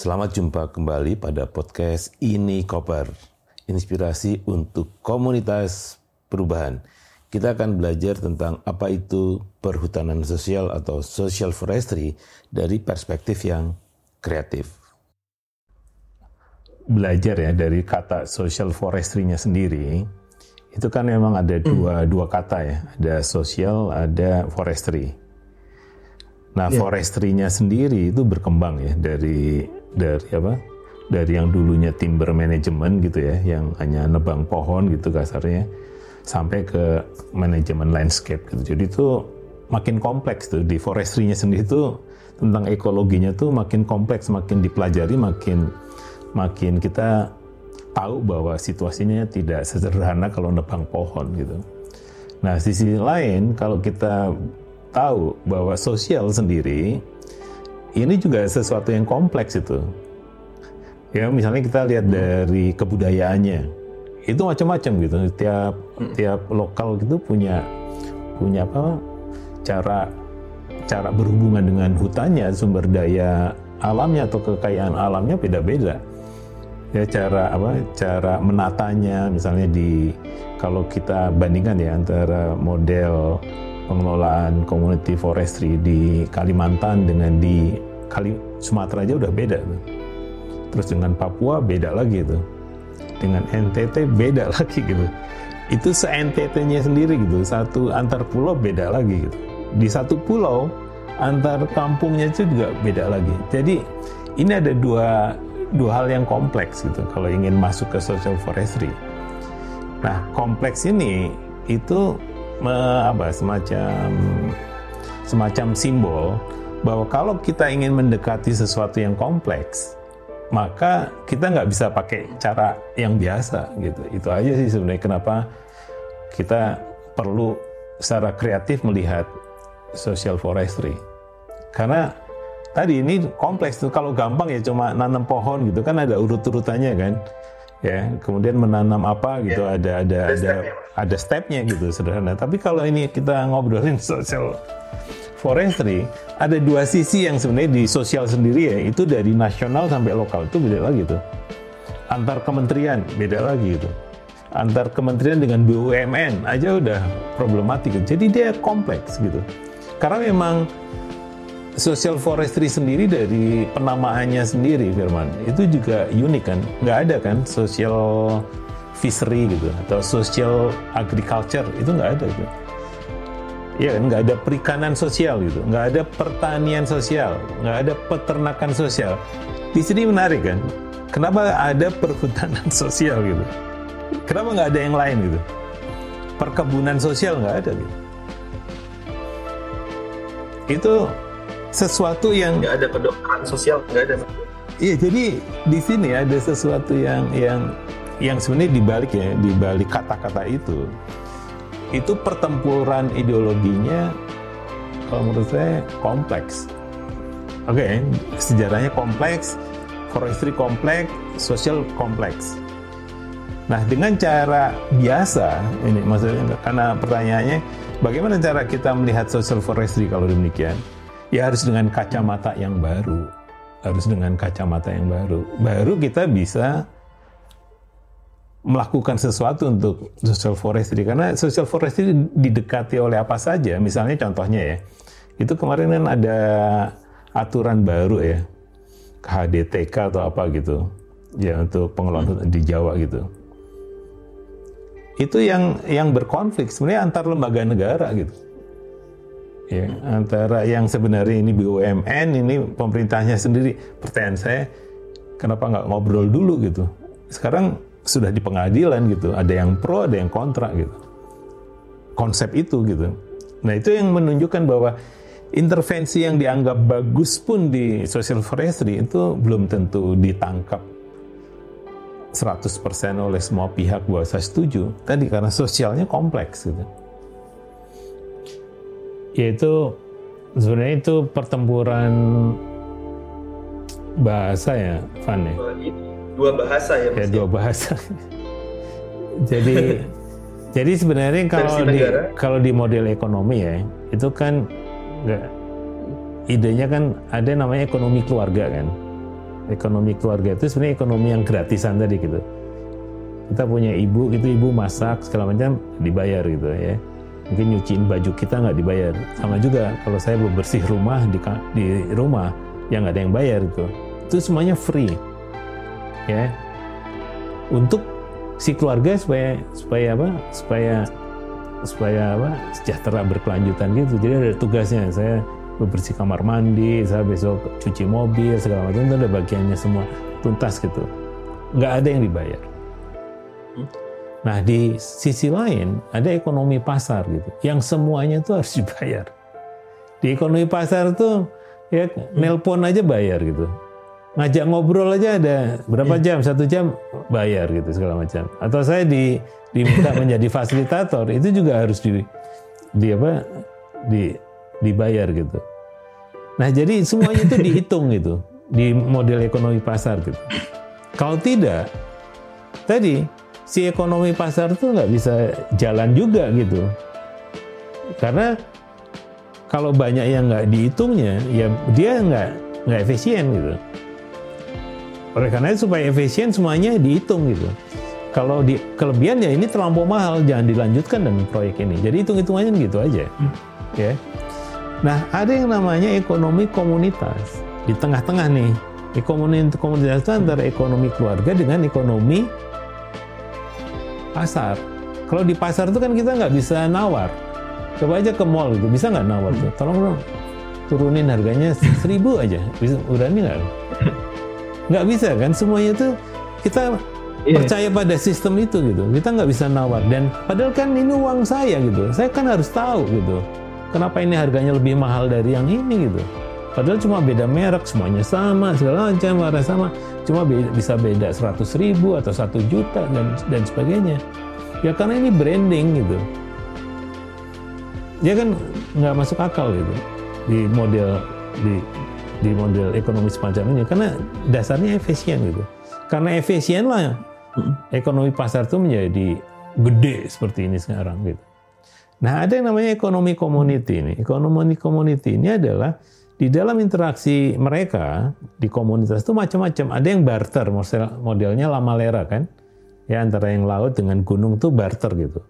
Selamat jumpa kembali pada podcast Ini Koper, inspirasi untuk komunitas perubahan. Kita akan belajar tentang apa itu perhutanan sosial atau social forestry dari perspektif yang kreatif. Belajar ya dari kata social forestry-nya sendiri, itu kan memang ada dua, dua kata ya, ada social, ada forestry. Nah, yeah. forestry-nya sendiri itu berkembang ya dari dari apa? Dari yang dulunya timber management gitu ya, yang hanya nebang pohon gitu kasarnya, sampai ke manajemen landscape gitu. Jadi itu makin kompleks tuh di forestry-nya sendiri itu tentang ekologinya tuh makin kompleks, makin dipelajari, makin makin kita tahu bahwa situasinya tidak sederhana kalau nebang pohon gitu. Nah, sisi lain kalau kita tahu bahwa sosial sendiri ini juga sesuatu yang kompleks itu. Ya, misalnya kita lihat hmm. dari kebudayaannya. Itu macam-macam gitu. Tiap hmm. tiap lokal gitu punya punya apa? cara cara berhubungan dengan hutannya, sumber daya alamnya atau kekayaan alamnya beda-beda. Ya cara apa? Cara menatanya misalnya di kalau kita bandingkan ya antara model pengelolaan community forestry di Kalimantan dengan di Kali Sumatera aja udah beda tuh. Terus dengan Papua beda lagi tuh. Dengan NTT beda lagi gitu. Itu se-NTT-nya sendiri gitu. Satu antar pulau beda lagi gitu. Di satu pulau antar kampungnya itu juga beda lagi. Jadi ini ada dua dua hal yang kompleks gitu kalau ingin masuk ke social forestry. Nah, kompleks ini itu me, apa semacam semacam simbol bahwa kalau kita ingin mendekati sesuatu yang kompleks maka kita nggak bisa pakai cara yang biasa gitu itu aja sih sebenarnya kenapa kita perlu secara kreatif melihat social forestry karena tadi ini kompleks tuh kalau gampang ya cuma nanam pohon gitu kan ada urut-urutannya kan ya kemudian menanam apa gitu ya. ada ada ada ada, stepnya gitu sederhana. Tapi kalau ini kita ngobrolin social forestry ada dua sisi yang sebenarnya di sosial sendiri ya. Itu dari nasional sampai lokal itu beda lagi tuh. Antar kementerian beda lagi gitu. Antar kementerian dengan BUMN aja udah problematik. Jadi dia kompleks gitu. Karena memang social forestry sendiri dari penamaannya sendiri Firman itu juga unik kan? Nggak ada kan social fishery gitu. Atau social agriculture itu nggak ada gitu ya kan? Nggak ada perikanan sosial gitu. Nggak ada pertanian sosial. Nggak ada peternakan sosial. Di sini menarik kan? Kenapa ada perhutanan sosial gitu? Kenapa nggak ada yang lain gitu? Perkebunan sosial nggak ada gitu. Itu sesuatu yang nggak ada kedokteran sosial nggak ada. Iya jadi di sini ada sesuatu yang yang yang sebenarnya dibalik ya dibalik kata-kata itu itu pertempuran ideologinya kalau menurut saya kompleks. Oke okay, sejarahnya kompleks forestry kompleks sosial kompleks. Nah, dengan cara biasa, ini maksudnya karena pertanyaannya, bagaimana cara kita melihat social forestry kalau demikian? ya harus dengan kacamata yang baru. Harus dengan kacamata yang baru. Baru kita bisa melakukan sesuatu untuk social forestry. Karena social forestry didekati oleh apa saja. Misalnya contohnya ya itu kemarin kan ada aturan baru ya KHDTK atau apa gitu ya untuk pengelolaan hmm. di Jawa gitu. Itu yang yang berkonflik sebenarnya antar lembaga negara gitu. Ya antara yang sebenarnya ini BUMN ini pemerintahnya sendiri. Pertanyaan saya kenapa nggak ngobrol dulu gitu? Sekarang sudah di pengadilan gitu ada yang pro ada yang kontra gitu. Konsep itu gitu. Nah itu yang menunjukkan bahwa intervensi yang dianggap bagus pun di social forestry itu belum tentu ditangkap 100% oleh semua pihak bahwa saya setuju. Tadi karena sosialnya kompleks gitu. Yaitu sebenarnya itu pertempuran bahasa ya, Van ya. Dua bahasa ya. Ya dua bahasa. jadi jadi sebenarnya kalau di kalau di model ekonomi ya itu kan enggak idenya kan ada namanya ekonomi keluarga kan Ekonomi keluarga itu sebenarnya ekonomi yang gratisan tadi gitu. Kita punya ibu, itu ibu masak segala macam dibayar gitu ya. Mungkin nyuciin baju kita nggak dibayar. Sama juga kalau saya bersih rumah di, di rumah yang nggak ada yang bayar itu. Itu semuanya free. Ya. Untuk si keluarga supaya supaya apa? Supaya supaya apa? sejahtera berkelanjutan gitu. Jadi ada tugasnya saya bersih kamar mandi, saya besok cuci mobil segala macam itu ada bagiannya semua tuntas gitu. Nggak ada yang dibayar. Nah di sisi lain ada ekonomi pasar gitu, yang semuanya itu harus dibayar. Di ekonomi pasar tuh ya nelpon aja bayar gitu, ngajak ngobrol aja ada berapa iya. jam satu jam bayar gitu segala macam. Atau saya di diminta menjadi fasilitator itu juga harus di di apa di dibayar gitu. Nah, jadi semuanya itu dihitung gitu di model ekonomi pasar gitu. Kalau tidak, tadi si ekonomi pasar itu nggak bisa jalan juga gitu. Karena kalau banyak yang nggak dihitungnya, ya dia nggak nggak efisien gitu. Oleh karena itu supaya efisien semuanya dihitung gitu. Kalau di kelebihan ya ini terlampau mahal, jangan dilanjutkan dengan proyek ini. Jadi hitung-hitungannya gitu aja, hmm. ya. Nah, ada yang namanya ekonomi komunitas. Di tengah-tengah nih, ekonomi komunitas itu antara ekonomi keluarga dengan ekonomi pasar. Kalau di pasar itu kan kita nggak bisa nawar. Coba aja ke mall gitu, bisa nggak nawar? Tolong dong turunin harganya seribu aja. Bisa berani nggak? Nggak bisa kan? Semuanya itu kita yeah. percaya pada sistem itu gitu. Kita nggak bisa nawar. Dan padahal kan ini uang saya gitu. Saya kan harus tahu gitu kenapa ini harganya lebih mahal dari yang ini gitu padahal cuma beda merek semuanya sama segala macam warna sama cuma be bisa beda 100 ribu atau satu juta dan dan sebagainya ya karena ini branding gitu dia kan nggak masuk akal gitu di model di di model ekonomi semacam ini karena dasarnya efisien gitu karena efisien lah ekonomi pasar itu menjadi gede seperti ini sekarang gitu Nah, ada yang namanya ekonomi community ini. Ekonomi community ini adalah di dalam interaksi mereka di komunitas itu macam-macam. Ada yang barter, model, modelnya lama lera kan. Ya antara yang laut dengan gunung tuh barter gitu.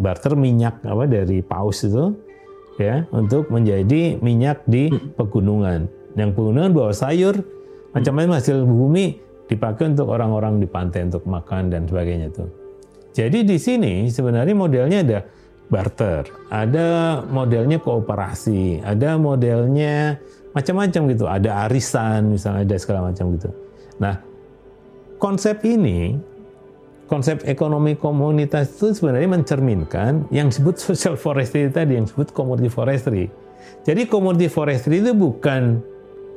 Barter minyak apa dari paus itu ya untuk menjadi minyak di pegunungan. Yang pegunungan bawa sayur macam-macam hasil bumi dipakai untuk orang-orang di pantai untuk makan dan sebagainya tuh. Jadi di sini sebenarnya modelnya ada barter, ada modelnya kooperasi, ada modelnya macam-macam gitu, ada arisan misalnya ada segala macam gitu. Nah, konsep ini, konsep ekonomi komunitas itu sebenarnya mencerminkan yang disebut social forestry tadi, yang disebut commodity forestry. Jadi commodity forestry itu bukan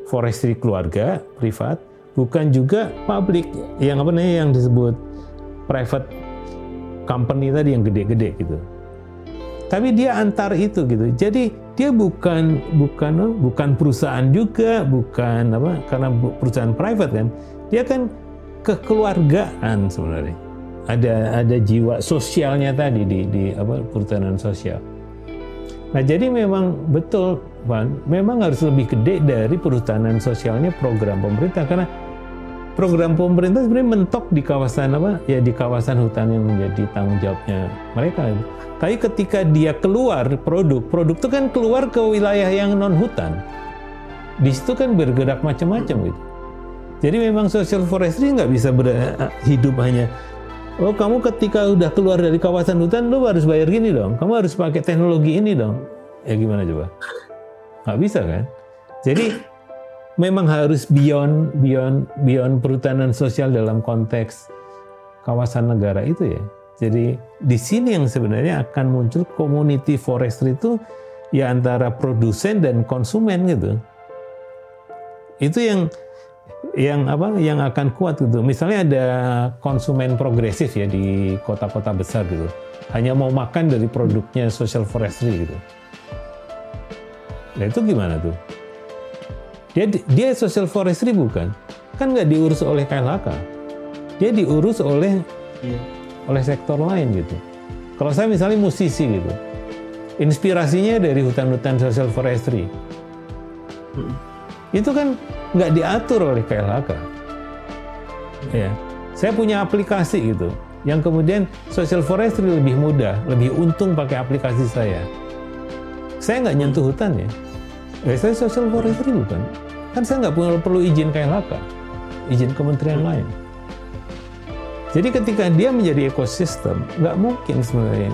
forestry keluarga privat, bukan juga publik yang apa namanya yang disebut private company tadi yang gede-gede gitu tapi dia antar itu gitu. Jadi dia bukan bukan bukan perusahaan juga, bukan apa karena perusahaan private kan. Dia kan kekeluargaan sebenarnya. Ada ada jiwa sosialnya tadi di di apa perhutanan sosial. Nah, jadi memang betul, Pan, memang harus lebih gede dari perhutanan sosialnya program pemerintah karena program pemerintah sebenarnya mentok di kawasan apa? Ya di kawasan hutan yang menjadi tanggung jawabnya mereka. Tapi ketika dia keluar produk, produk itu kan keluar ke wilayah yang non hutan. Di situ kan bergerak macam-macam gitu. Jadi memang social forestry nggak bisa hidup hanya oh kamu ketika udah keluar dari kawasan hutan lo harus bayar gini dong, kamu harus pakai teknologi ini dong. Ya gimana coba? Nggak bisa kan? Jadi memang harus beyond beyond beyond perhutanan sosial dalam konteks kawasan negara itu ya. Jadi di sini yang sebenarnya akan muncul community forestry itu ya antara produsen dan konsumen gitu. Itu yang yang apa yang akan kuat gitu. Misalnya ada konsumen progresif ya di kota-kota besar gitu. Hanya mau makan dari produknya social forestry gitu. Nah itu gimana tuh? Dia dia social forestry bukan? Kan nggak diurus oleh KLHK. Dia diurus oleh yeah oleh sektor lain gitu. Kalau saya misalnya musisi gitu, inspirasinya dari hutan-hutan social forestry. Itu kan nggak diatur oleh KLHK. Ya, saya punya aplikasi gitu, yang kemudian social forestry lebih mudah, lebih untung pakai aplikasi saya. Saya nggak nyentuh hutan ya, ya saya social forestry bukan. Kan saya nggak perlu, perlu izin KLHK, izin kementerian lain. Jadi ketika dia menjadi ekosistem, nggak mungkin sebenarnya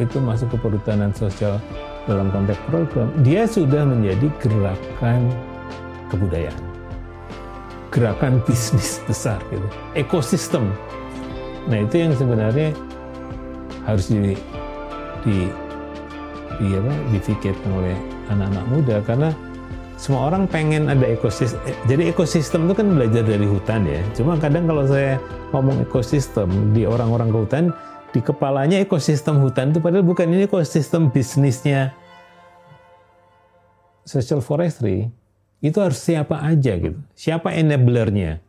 itu masuk ke perhutanan sosial dalam konteks program. Dia sudah menjadi gerakan kebudayaan, gerakan bisnis besar, gitu. ekosistem. Nah itu yang sebenarnya harus di, di, di apa, difikirkan oleh anak-anak muda karena semua orang pengen ada ekosistem. Jadi ekosistem itu kan belajar dari hutan ya. Cuma kadang kalau saya ngomong ekosistem di orang-orang ke hutan, di kepalanya ekosistem hutan itu padahal bukan ini ekosistem bisnisnya social forestry. Itu harus siapa aja gitu. Siapa enablernya.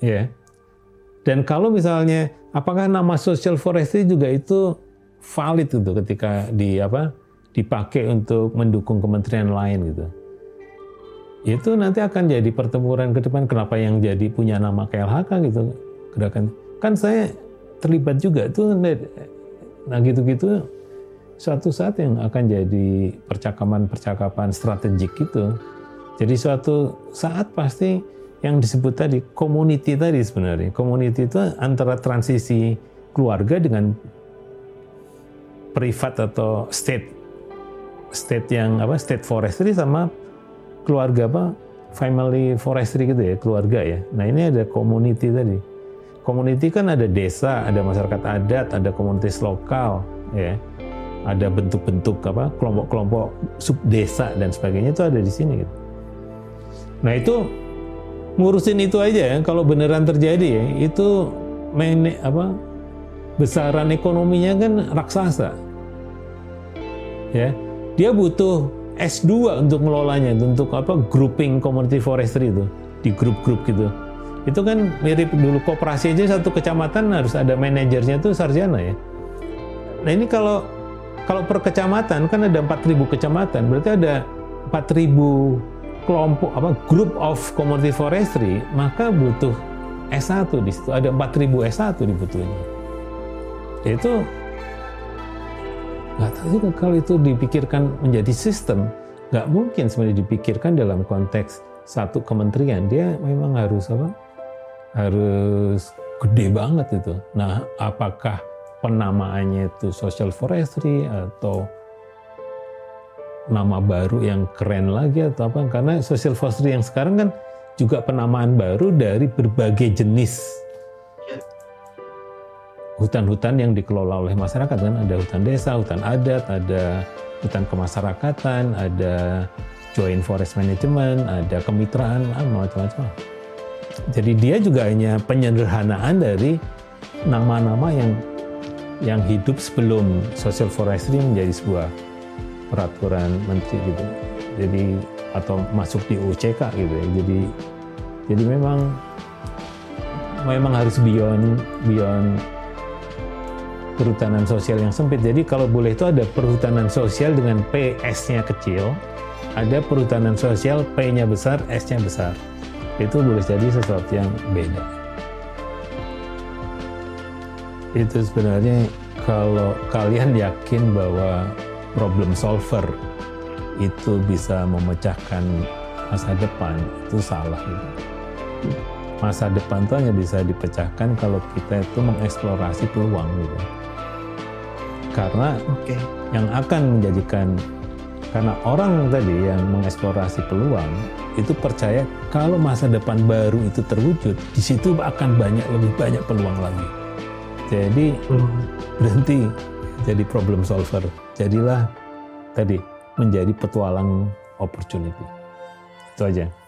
Ya. Dan kalau misalnya apakah nama social forestry juga itu valid itu ketika di apa dipakai untuk mendukung kementerian lain gitu. Itu nanti akan jadi pertempuran ke depan kenapa yang jadi punya nama KLHK gitu gerakan. Kan saya terlibat juga tuh nah gitu-gitu suatu saat yang akan jadi percakapan-percakapan strategik gitu. Jadi suatu saat pasti yang disebut tadi community tadi sebenarnya. Community itu antara transisi keluarga dengan privat atau state state yang apa state forestry sama keluarga apa family forestry gitu ya keluarga ya nah ini ada community tadi community kan ada desa ada masyarakat adat ada komunitas lokal ya ada bentuk-bentuk apa kelompok-kelompok sub desa dan sebagainya itu ada di sini gitu. nah itu ngurusin itu aja ya kalau beneran terjadi ya itu main apa besaran ekonominya kan raksasa ya dia butuh S2 untuk ngelolanya, untuk apa grouping community forestry itu di grup-grup gitu. Itu kan mirip dulu koperasi aja satu kecamatan harus ada manajernya tuh sarjana ya. Nah ini kalau kalau per kecamatan kan ada 4000 kecamatan, berarti ada 4000 kelompok apa group of community forestry, maka butuh S1 di situ. Ada 4000 S1 dibutuhin. Itu nggak tahu juga kalau itu dipikirkan menjadi sistem nggak mungkin sebenarnya dipikirkan dalam konteks satu kementerian dia memang harus apa harus gede banget itu. Nah apakah penamaannya itu social forestry atau nama baru yang keren lagi atau apa? Karena social forestry yang sekarang kan juga penamaan baru dari berbagai jenis hutan-hutan yang dikelola oleh masyarakat kan? Ada hutan desa, hutan adat, ada hutan kemasyarakatan, ada joint forest management, ada kemitraan, ah, macam-macam. Jadi dia juga hanya penyederhanaan dari nama-nama yang yang hidup sebelum social forestry menjadi sebuah peraturan menteri gitu. Jadi atau masuk di UCK gitu ya. Jadi jadi memang memang harus beyond beyond perhutanan sosial yang sempit. Jadi kalau boleh itu ada perhutanan sosial dengan PS-nya kecil, ada perhutanan sosial P-nya besar, S-nya besar. Itu boleh jadi sesuatu yang beda. Itu sebenarnya kalau kalian yakin bahwa problem solver itu bisa memecahkan masa depan, itu salah. Gitu. Masa depan itu hanya bisa dipecahkan kalau kita itu mengeksplorasi peluang gitu karena okay. yang akan menjadikan karena orang tadi yang mengeksplorasi peluang itu percaya kalau masa depan baru itu terwujud di situ akan banyak lebih banyak peluang lagi. Jadi hmm. berhenti jadi problem solver. Jadilah tadi menjadi petualang opportunity. Itu aja